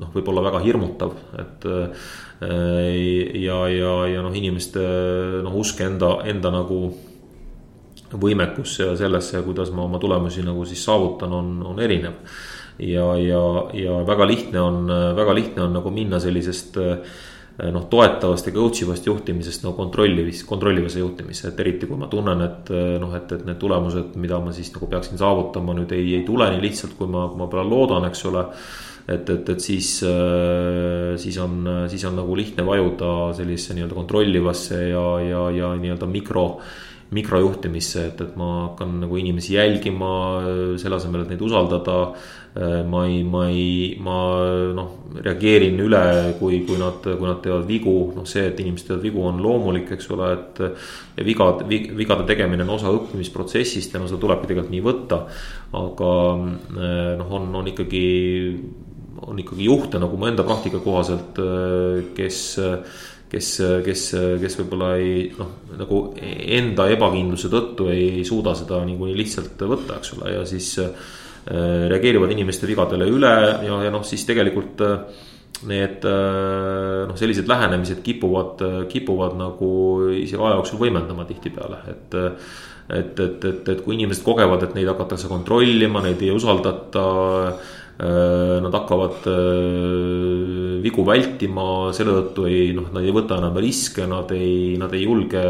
noh, võib-olla väga hirmutav, et. Äh, ja, ja, ja noh, inimeste noh, usk enda, enda nagu võimekusse ja sellesse, kuidas ma oma tulemusi nagu siis saavutan, on, on erinev. ja, ja, ja väga lihtne on, väga lihtne on nagu minna sellisest äh, noh, toetavast ja coach ivast juhtimisest no kontrollivis, kontrollivase juhtimisse, et eriti kui ma tunnen, et eh, noh, et, et need tulemused, mida ma siis nagu peaksin saavutama nüüd ei, ei tule nii lihtsalt, kui ma, ma peale loodan, eks ole. et, et, et siis, eh, siis on, siis on nagu lihtne vajuda sellisesse nii-öelda kontrollivasse ja, ja, ja nii-öelda mikro mikrojuhtimisse, et, et ma hakkan nagu inimesi jälgima selle asemel, et neid usaldada ma ei, ma ei, ma noh, reageerin üle, kui, kui nad, kui nad teevad vigu, noh, see, et inimesed teevad vigu, on loomulik, eks ole, et. vigad, vigade tegemine on osa õppimisprotsessist ja no seda tulebki tegelikult nii võtta. aga noh, on, on ikkagi, on ikkagi juhte nagu mu enda praktika kohaselt, kes kes, kes, kes võib-olla ei noh, nagu enda ebakindluse tõttu ei suuda seda niikuinii lihtsalt võtta, eks ole, ja siis Äh, reageerivad inimeste vigadele üle ja, ja noh, siis tegelikult äh, need äh, noh, sellised lähenemised kipuvad, kipuvad nagu isegi aja jooksul võimendama tihtipeale, et. et, et, et, et kui inimesed kogevad, et neid hakatakse kontrollima, neid ei usaldata Äh, nad hakkavad äh, vigu vältima, selle tõttu ei, noh, nad ei võta enam riske, nad ei, nad ei julge,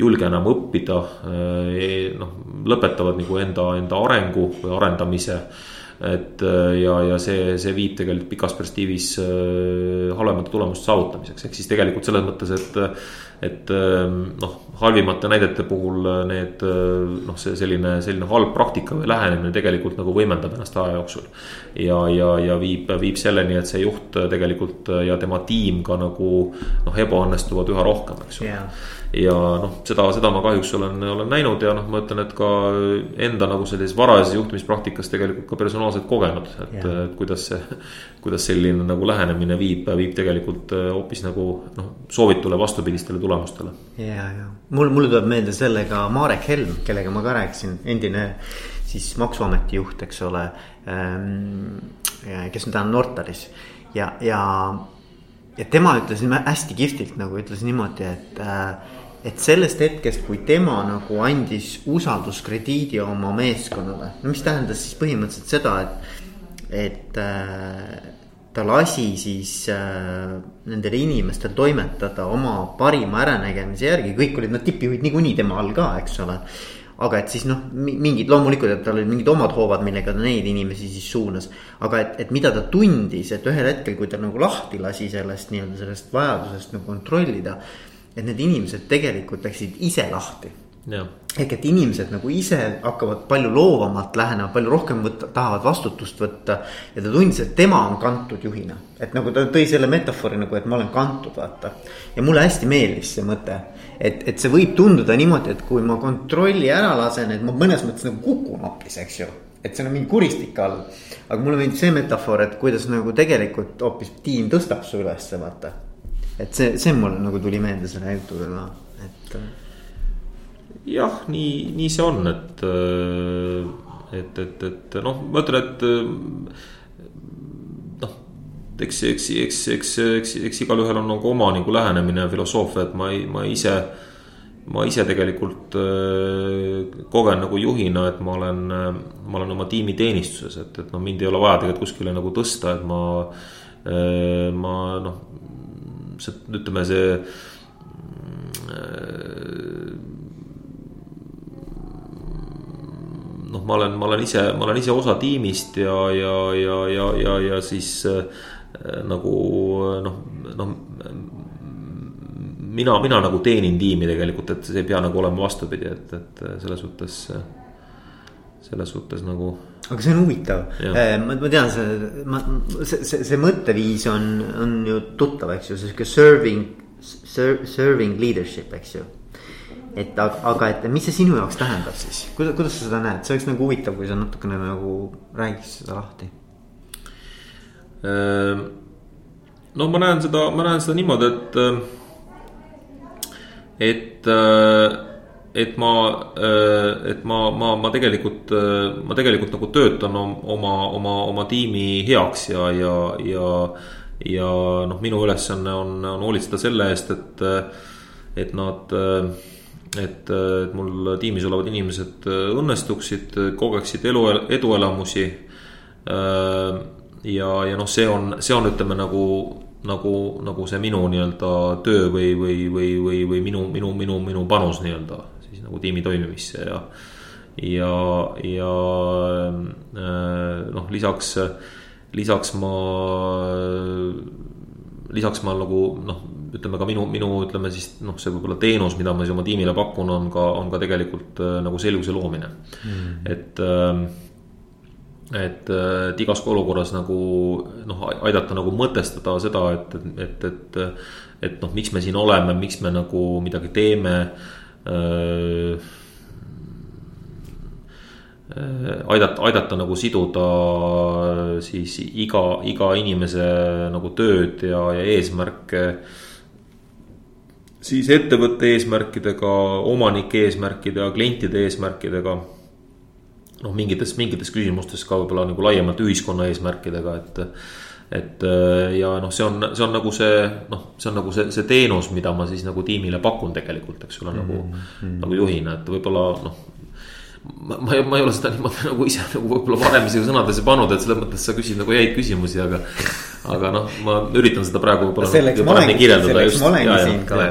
julge enam õppida. Äh, noh, lõpetavad nagu enda, enda arengu või arendamise et ja, ja see, see viib tegelikult pikas perspektiivis halvemate tulemuste saavutamiseks, ehk siis tegelikult selles mõttes, et et ehm, noh, halvimate näidete puhul äh, need äh, noh, see selline, selline halb praktika või lähenemine tegelikult nagu võimendab ennast aja jooksul. ja, ja, ja viib, viib selleni, et see juht tegelikult ja tema tiim ka nagu noh, ebaõnnestuvad üha rohkem, eks ole yeah ja noh, seda, seda ma kahjuks olen, olen näinud ja noh, ma ütlen, et ka enda nagu sellises varajases juhtimispraktikas tegelikult ka personaalselt kogenud, et, et kuidas see. kuidas selline nagu lähenemine viib, viib tegelikult äh, hoopis nagu noh, soovitule vastupidistele tulemustele. Ja, ja mul, mulle tuleb meelde sellega Marek Helm, kellega ma ka rääkisin, endine siis maksuameti juht, eks ole ähm,. kes nüüd on Nortalis ja, ja ja tema ütles hästi kihvtilt nagu ütles niimoodi, et äh, et sellest hetkest, kui tema nagu andis usalduskrediidi oma meeskonnale, no mis tähendas siis põhimõtteliselt seda, et, et äh, ta lasi siis äh, nendel inimestel toimetada oma parima äranägemise järgi, kõik olid nad tippjuhid niikuinii tema all ka, eks ole aga et siis noh, mingid loomulikult, et tal olid mingid omad hoovad, millega ta neid inimesi siis suunas. aga et, et mida ta tundis, et ühel hetkel, kui ta nagu lahti lasi sellest nii-öelda sellest vajadusest nagu kontrollida et need inimesed tegelikult läksid ise lahti. Ehk et inimesed nagu ise hakkavad palju loovamalt lähenema, palju rohkem võtta, tahavad vastutust võtta. ja ta tundis, et tema on kantud juhina, et nagu ta tõi selle metafoori nagu, et ma olen kantud, vaata. ja mulle hästi meeldis see mõte, et, et see võib tunduda niimoodi, et kui ma kontrolli ära lasen, et ma mõnes mõttes nagu kukun hoopis, eks ju et see on mingi kuristik all. aga mulle meeldib see metafoor, et kuidas nagu tegelikult hoopis tiim tõstab su ülesse, vaata et see, see mulle nagu tuli meelde selle jutuga ka, et. Äh, jah, nii, nii see on, et, äh, et, et, et noh, ma ütlen, et äh, noh. eks, eks, eks, eks, eks, eks igalühel on nagu oma nagu lähenemine ja filosoofia, et ma ei, ma ise ma ise tegelikult kogen nagu juhina, et ma olen, ma olen oma tiimi teenistuses, et, et noh, mind ei ole vaja tegelikult kuskile nagu tõsta, et ma. ma noh, see, ütleme see noh, ma olen, ma olen ise, ma olen ise osa tiimist ja, ja, ja, ja, ja, ja siis äh, nagu noh, noh. mina, mina nagu teenin tiimi tegelikult, et see ei pea nagu olema vastupidi, et, et selles suhtes, selles suhtes nagu aga see on huvitav, äh, ma, ma tean, see, ma, see, see, see mõtteviis on, on ju tuttav, eks ju, sihuke serving, serving leadership, eks ju. Et aga, et mis see sinu jaoks tähendab siis, kuidas, kuidas sa seda näed, see oleks nagu huvitav, kui sa natukene nagu räägiks seda lahti. Ehm, no ma näen seda, ma näen seda niimoodi, et, et et ma, äh, et ma, ma, ma tegelikult, äh, ma tegelikult nagu töötan oma, oma, oma tiimi heaks ja, ja, ja. ja noh, minu ülesanne on, on hoolitseda selle eest, et, et nad, et, et mul tiimis olevad inimesed õnnestuksid, kogeksid elu, eduelamusi. ja, ja noh, see on, see on, ütleme nagu nagu, nagu see minu nii-öelda töö või, või, või, või, või minu, minu, minu, minu panus nii-öelda nagu tiimi toimimisse ja. ja, ja äh, noh, lisaks, lisaks ma, lisaks ma nagu noh, ütleme ka minu, minu ütleme siis noh, see võib-olla teenus, mida ma siis oma tiimile pakun, on ka, on ka tegelikult äh, nagu selguse loomine mm., et äh, et, et igas olukorras nagu noh, aidata nagu mõtestada seda, et, et, et, et, et noh, miks me siin oleme, miks me nagu midagi teeme Äh, äh, aidata, aidata nagu siduda äh, siis iga, iga inimese nagu tööd ja, ja eesmärke. Siis ettevõtte eesmärkidega, omanike eesmärkidega, klientide eesmärkidega. noh, mingites, mingites küsimustes ka võib-olla nagu laiemalt ühiskonna eesmärkidega, et et äh, ja noh, see on, see on nagu see noh, see on nagu see, see teenus, mida ma siis nagu tiimile pakun tegelikult, eks ole, nagu mm, -hmm. nagu juhina, et võib-olla noh ma, ma, ma ei ole seda niimoodi nagu ise <laughs> nagu võib-olla varem isegi sõnadesse pannud, et selles mõttes sa küsid nagu häid küsimusi, aga. aga noh, ma üritan seda praegu võib-olla. selleks ma olengi, selleks ma olengi siin ka,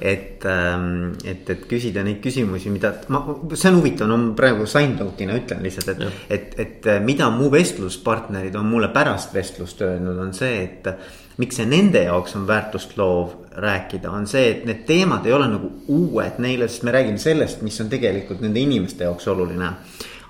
et, ähm, et, et küsida neid küsimusi, mida ma, see on huvitav, no ma praegu sign note'ina ütlen lihtsalt, et. et, et mida mu vestluspartnerid on mulle pärast vestlust öelnud, on see, et miks see nende jaoks on väärtust loov rääkida, on see, et need teemad ei ole nagu uued neile, sest me räägime sellest, mis on tegelikult nende inimeste jaoks oluline.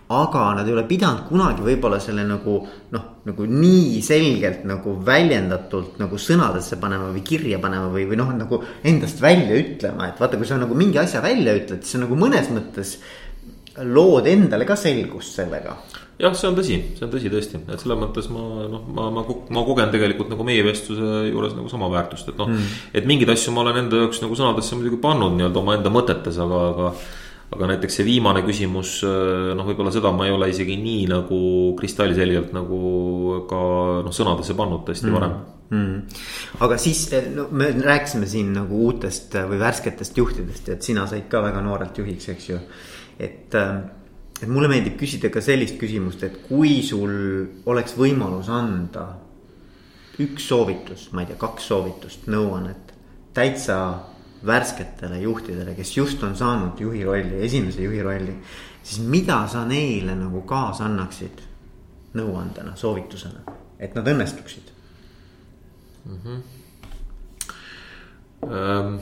aga nad ei ole pidanud kunagi võib-olla selle nagu noh, nagu nii selgelt nagu väljendatult nagu sõnadesse panema või kirja panema või, või noh, nagu endast välja ütlema, et vaata, kui sa nagu mingi asja välja ütled, siis sa nagu mõnes mõttes lood endale ka selgust sellega jah, see on tõsi, see on tõsi tõesti, et selles mõttes ma noh, ma, ma, ma kogen tegelikult nagu meie vestluse juures nagu sama väärtust, et noh mm.. et mingeid asju ma olen enda jaoks nagu sõnadesse muidugi pannud nii-öelda omaenda mõtetes, aga, aga. aga näiteks see viimane küsimus, noh, võib-olla seda ma ei ole isegi nii nagu kristallselgelt nagu ka noh, sõnadesse pannud tõesti mm. varem mm.. aga siis, no me rääkisime siin nagu uutest või värsketest juhtidest, et sina said ka väga noorelt juhiks, eks ju. et, et mulle meeldib küsida ka sellist küsimust, et kui sul oleks võimalus anda üks soovitus, ma ei tea, kaks soovitust, nõuannet täitsa värsketele juhtidele, kes just on saanud juhi rolli, esimese juhi rolli. siis mida sa neile nagu kaasa annaksid nõuandena, soovitusena, et nad õnnestuksid mm? -hmm. Ähm,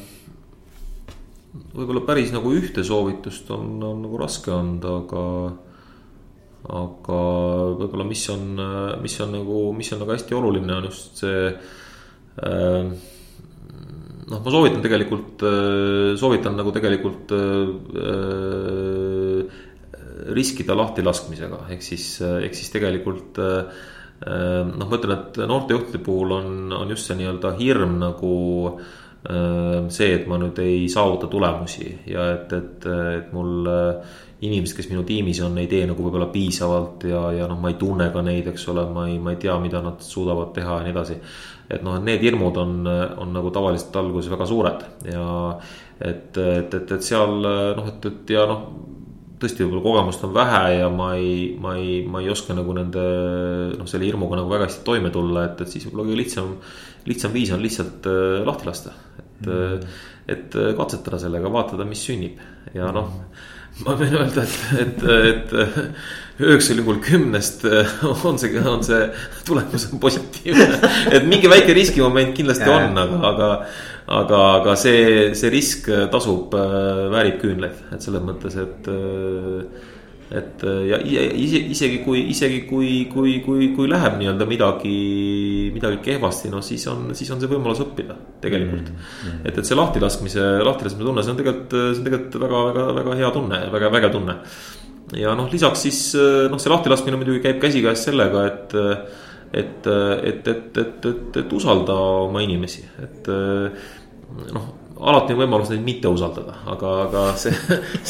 võib-olla päris nagu ühte soovitust on, on nagu raske anda, aga aga võib-olla, mis on, mis on nagu, mis on nagu hästi oluline, on just see äh, noh, ma soovitan tegelikult, äh, soovitan nagu tegelikult äh, riskida lahtilaskmisega, ehk siis, ehk siis tegelikult äh, noh, ma ütlen, et noortejuhtide puhul on, on just see nii-öelda hirm nagu äh, see, et ma nüüd ei saavuta tulemusi ja et, et, et mul äh, inimesed, kes minu tiimis on, ei tee nagu võib-olla piisavalt ja, ja noh, ma ei tunne ka neid, eks ole, ma ei, ma ei tea, mida nad suudavad teha ja nii edasi. et noh, need hirmud on, on nagu tavaliselt alguses väga suured ja et, et, et, et seal noh, et, et ja noh tõesti võib-olla kogemust on vähe ja ma ei, ma ei, ma ei oska nagu nende noh, selle hirmuga nagu väga hästi toime tulla, et, et siis võib-olla kõige lihtsam, lihtsam viis on lihtsalt äh, lahti lasta. et mm, -hmm. et katsetada sellega, vaatada, mis sünnib ja noh mm ma võin öelda, et, et, et üheksal juhul kümnest on see, on see tulemus on positiivne. et mingi väike riskimoment kindlasti ja, on, aga, aga, aga, aga see, see risk tasub, väärib küünlaid, et selles mõttes, et et äh, ja isegi kui, isegi kui, kui, kui, kui läheb nii-öelda midagi, midagi kehvasti, no siis on, siis on see võimalus õppida tegelikult mm. -hmm. et, et see lahtilaskmise, lahtilaskmise tunne, see on tegelikult, see on tegelikult väga, väga, väga hea tunne, väga vägev tunne. ja noh, lisaks siis noh, see lahtilaskmine muidugi käib käsikäes sellega, et et, et, et, et, et, et usalda oma inimesi, et noh alati on võimalus neid mitte usaldada, aga, aga see,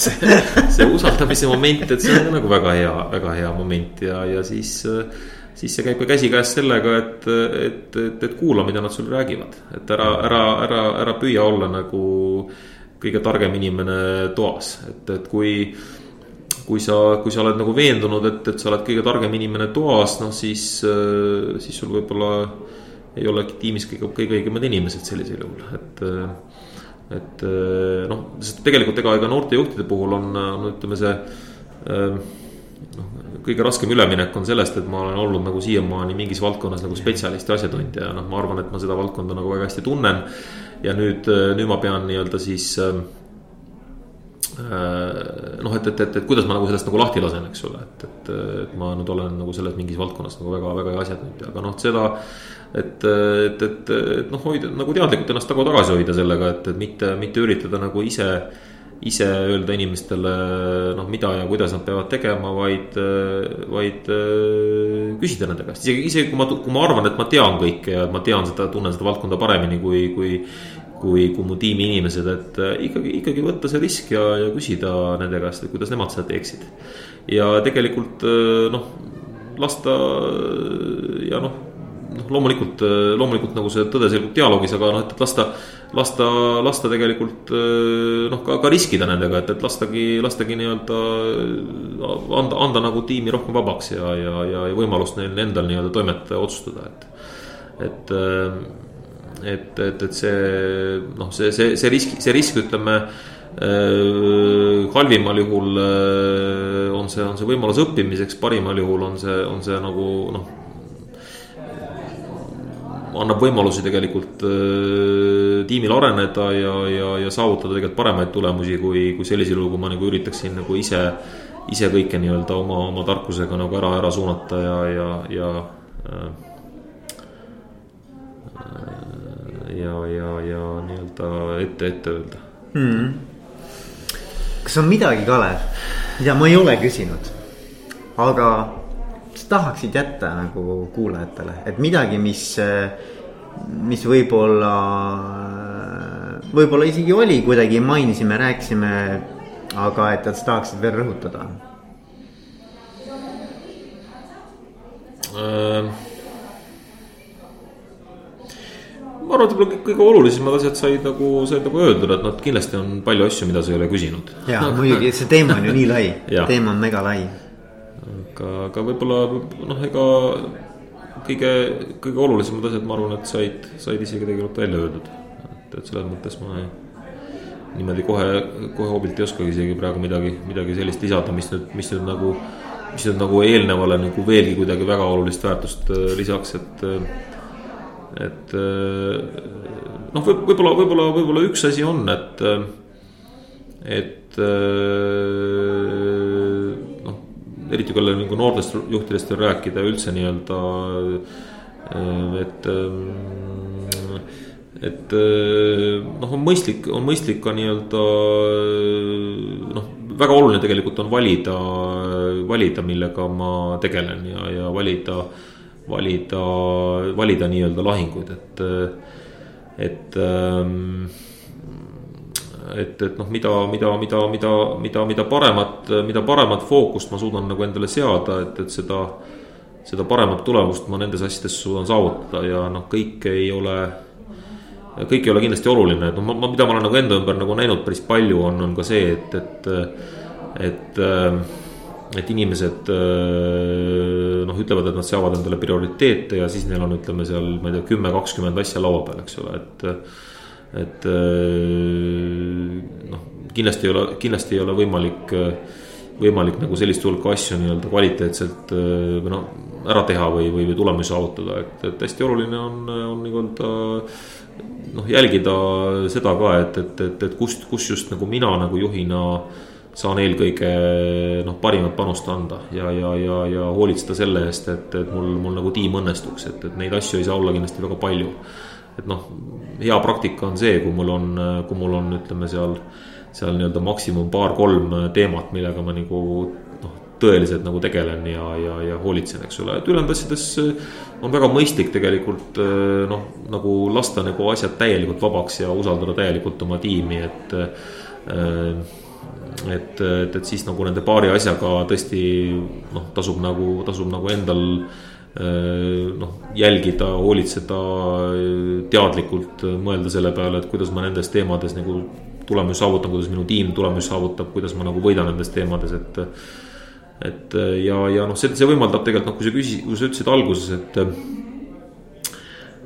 see, see usaldamise moment, et see on nagu väga hea, väga hea moment ja, ja siis. siis see käib ka käsikäes sellega, et, et, et, et kuula, mida nad sulle räägivad, et ära, ära, ära, ära püüa olla nagu kõige targem inimene toas, et, et kui kui sa, kui sa oled nagu veendunud, et, et sa oled kõige targem inimene toas, noh siis, siis sul võib-olla ei olegi tiimis kõige, kõige õigemad inimesed sellisel juhul, et et eh, noh, sest tegelikult ega, ega noorte juhtide puhul on, on ütleme see eh, noh, kõige raskem üleminek on sellest, et ma olen olnud nagu siiamaani mingis valdkonnas nagu spetsialist ja asjatundja ja noh, ma arvan, et ma seda valdkonda nagu väga hästi tunnen. ja nüüd, eh, nüüd ma pean nii-öelda siis noh, et, et, et, et kuidas ma nagu sellest nagu lahti lasen, eks ole, et, et, et ma nüüd olen nagu selles mingis valdkonnas nagu väga, väga hea asjatundja, aga noh, seda et, et, et, et noh, hoida nagu teadlikult ennast nagu tagasi hoida sellega, et, et mitte, mitte üritada nagu ise ise öelda inimestele noh, mida ja kuidas nad peavad tegema, vaid, vaid küsida nende käest, isegi, isegi kui ma, kui ma arvan, et ma tean kõike ja ma tean seda, tunnen seda valdkonda paremini kui, kui. kui, kui mu tiimi inimesed, et ikkagi, ikkagi võtta see risk ja, ja küsida nende käest, et kuidas nemad seda teeksid. ja tegelikult noh, lasta ja noh noh, loomulikult, äh, loomulikult nagu see tõde selgub dialoogis, aga noh, et, et lasta, lasta, lasta tegelikult äh, noh, ka, ka riskida nendega, et, et lastagi, lastagi nii-öelda äh, anda, anda nagu tiimi rohkem vabaks ja, ja, ja, ja võimalust neil endal nii-öelda toimetada ja otsustada, et. et, et, et, et see noh, see, see, see risk, see risk, ütleme halvimal juhul on see, on see võimalus õppimiseks, parimal juhul on see, on see nagu noh annab võimalusi tegelikult äh, tiimil areneda ja, ja, ja saavutada tegelikult paremaid tulemusi, kui, kui sellisel juhul, kui ma nagu üritaksin nagu ise, ise kõike nii-öelda oma, oma tarkusega nagu ära, ära suunata ja, ja, ja äh, ja, ja, ja nii-öelda ette, ette öelda. Hmm.. kas on midagi, Kalev, mida ma ei ole küsinud, aga tahaksid jätta nagu kuulajatele, et midagi, mis, mis võib-olla, võib-olla isegi oli kuidagi mainisime, rääkisime, aga et, sa tahaksid veel rõhutada äh,? ma arvan, et võib-olla kõige olulisemad asjad said nagu, said nagu öeldud, et noh, kindlasti on palju asju, mida sa ei ole küsinud. ja muidugi, see teema on ju nii lai <laughs> teema on mega lai. Aga, aga võib-olla noh, ega kõige, kõige olulisemad asjad, ma arvan, et said, said isegi tegelikult välja öeldud. et, et selles mõttes ma ei, niimoodi kohe, kohe hoobilt ei oskagi isegi praegu midagi, midagi sellist lisada, mis nüüd, mis nüüd nagu mis nüüd nagu eelnevale nagu veelgi kuidagi väga olulist väärtust äh, lisaks, et et äh, noh, võib, võib-olla, võib-olla, võib-olla üks asi on, et, et äh, noh, eriti kui nagu noortest juhtidest veel rääkida üldse nii-öelda, äh, et et noh, on mõistlik, on mõistlik ka nii-öelda noh, väga oluline tegelikult on valida, valida, millega ma tegelen ja, ja valida äh, valida, valida nii-öelda lahinguid, et, et ähm, et, et noh, mida, mida, mida, mida, mida, mida paremat, mida paremat fookust ma suudan nagu endale seada, et, et seda, seda paremat tulemust ma nendes asjades suudan saavutada ja noh, kõik ei ole, kõik ei ole kindlasti oluline, et noh, ma, mida ma olen nagu enda ümber nagu näinud päris palju, on, on ka see, et, et, et äh, et inimesed äh, noh, ütlevad, et nad seavad endale prioriteete ja siis neil on, ütleme seal, ma ei tea, kümme, kakskümmend asja laua peal, eks ole, et. Et äh, noh, kindlasti ei ole, kindlasti ei ole võimalik, võimalik nagu sellist hulka asju nii-öelda kvaliteetselt äh, või noh, ära teha või, või, või tulemusi saavutada, et, et hästi oluline on, on nii-öelda noh, jälgida seda ka, et, et, et, et kust, kus just nagu mina nagu juhina saan eelkõige noh, parimat panust anda ja, ja, ja, ja hoolitseda selle eest, et, et mul, mul nagu tiim õnnestuks, et, et neid asju ei saa olla kindlasti väga palju. Et noh, hea praktika on see, kui mul on, kui mul on, ütleme seal, seal nii-öelda maksimum paar-kolm teemat, millega ma nagu noh, tõeliselt nagu tegelen ja, ja, ja hoolitsen, eks ole, et ülejäänud asjades on väga mõistlik tegelikult noh, nagu lasta nagu asjad täielikult vabaks ja usaldada täielikult oma tiimi, et äh, et, et, et siis nagu nende paari asjaga tõesti noh, tasub nagu, tasub nagu endal eh, noh, jälgida, hoolitseda teadlikult, mõelda selle peale, et kuidas ma nendes teemades nagu tulemusi saavutan, kuidas minu tiim tulemusi saavutab, kuidas ma nagu võidan nendes teemades, et. et ja, ja noh, see, see võimaldab tegelikult noh, kui sa küsi-, kui sa ütlesid alguses, et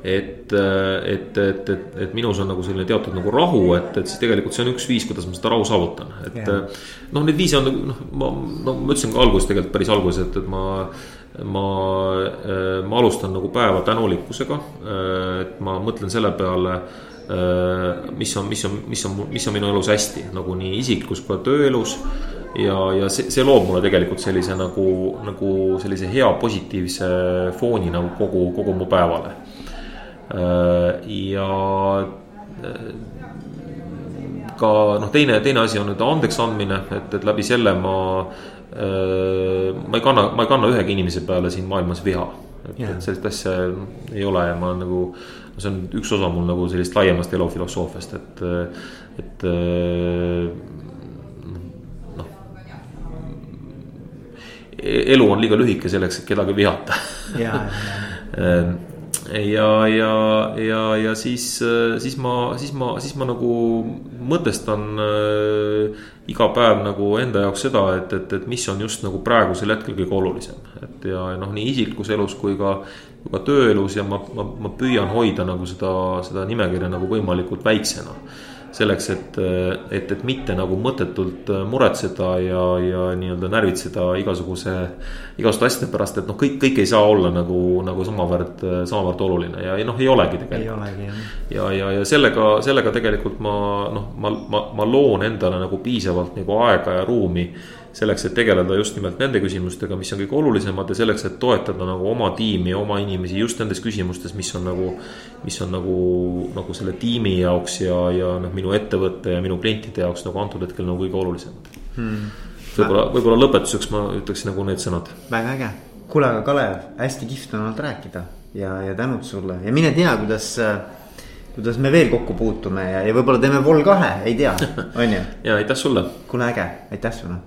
et, et, et, et, et minus on nagu selline teatud nagu rahu, et, et siis tegelikult see on üks viis, kuidas ma seda rahu saavutan, et yeah.. noh, neid viise on noh, ma, no ma ütlesin ka alguses tegelikult päris alguses, et, et ma. Ma, ma alustan nagu päeva tänulikkusega, et ma mõtlen selle peale mis on, mis on, mis on, mis on minu elus hästi nagu nii isiklikus kui tööelus. ja, ja see, see loob mulle tegelikult sellise nagu, nagu sellise hea positiivse fooni nagu kogu, kogu mu päevale Äh, ja äh, ka noh, teine, teine asi on nüüd andeks andmine, et, et läbi selle ma. Ma ei kanna, ma ei kanna ühegi inimese peale siin maailmas viha. et et sellist asja ei ole ja ma nagu. see on üks osa mul nagu sellist laiemast elufilosoofiast, et, et noh. elu on liiga lühike selleks, et kedagi vihata <laughs> ja, ja ja, ja, ja, ja siis, siis ma, siis ma, siis ma nagu mõtestan äh, iga päev nagu enda jaoks seda, et, et, et mis on just nagu praegusel hetkel kõige olulisem. et ja noh, nii isiklikus elus kui ka, ka tööelus ja ma, ma, ma püüan hoida nagu seda, seda nimekirja nagu võimalikult väiksena selleks, et, et, et mitte nagu mõttetult muretseda ja, ja nii-öelda närvitseda igasuguse, igasuguste asjade pärast, et noh, kõik, kõik ei saa olla nagu, nagu samavõrd, samavõrd oluline ja, ja noh, ei olegi tegelikult. ja, ja, ja sellega, sellega tegelikult ma noh, ma, ma, ma loon endale nagu piisavalt nagu aega ja ruumi selleks, et tegeleda just nimelt nende küsimustega, mis on kõige olulisemad ja selleks, et toetada nagu oma tiimi ja oma inimesi just nendes küsimustes, mis on nagu. mis on nagu, nagu selle tiimi jaoks ja, ja noh, minu ettevõtte ja minu klientide jaoks nagu antud hetkel nagu kõige olulisemad hmm.. võib-olla, võib-olla lõpetuseks ma ütleks nagu need sõnad. väga äge, kuule aga Kalev, hästi kihvt on olnud rääkida ja, ja tänud sulle ja mine tea, kuidas kuidas me veel kokku puutume ja, ja võib-olla teeme Vol kahe, ei tea, <laughs> on ju. ja aitäh sulle. kuule äge, aitäh sulle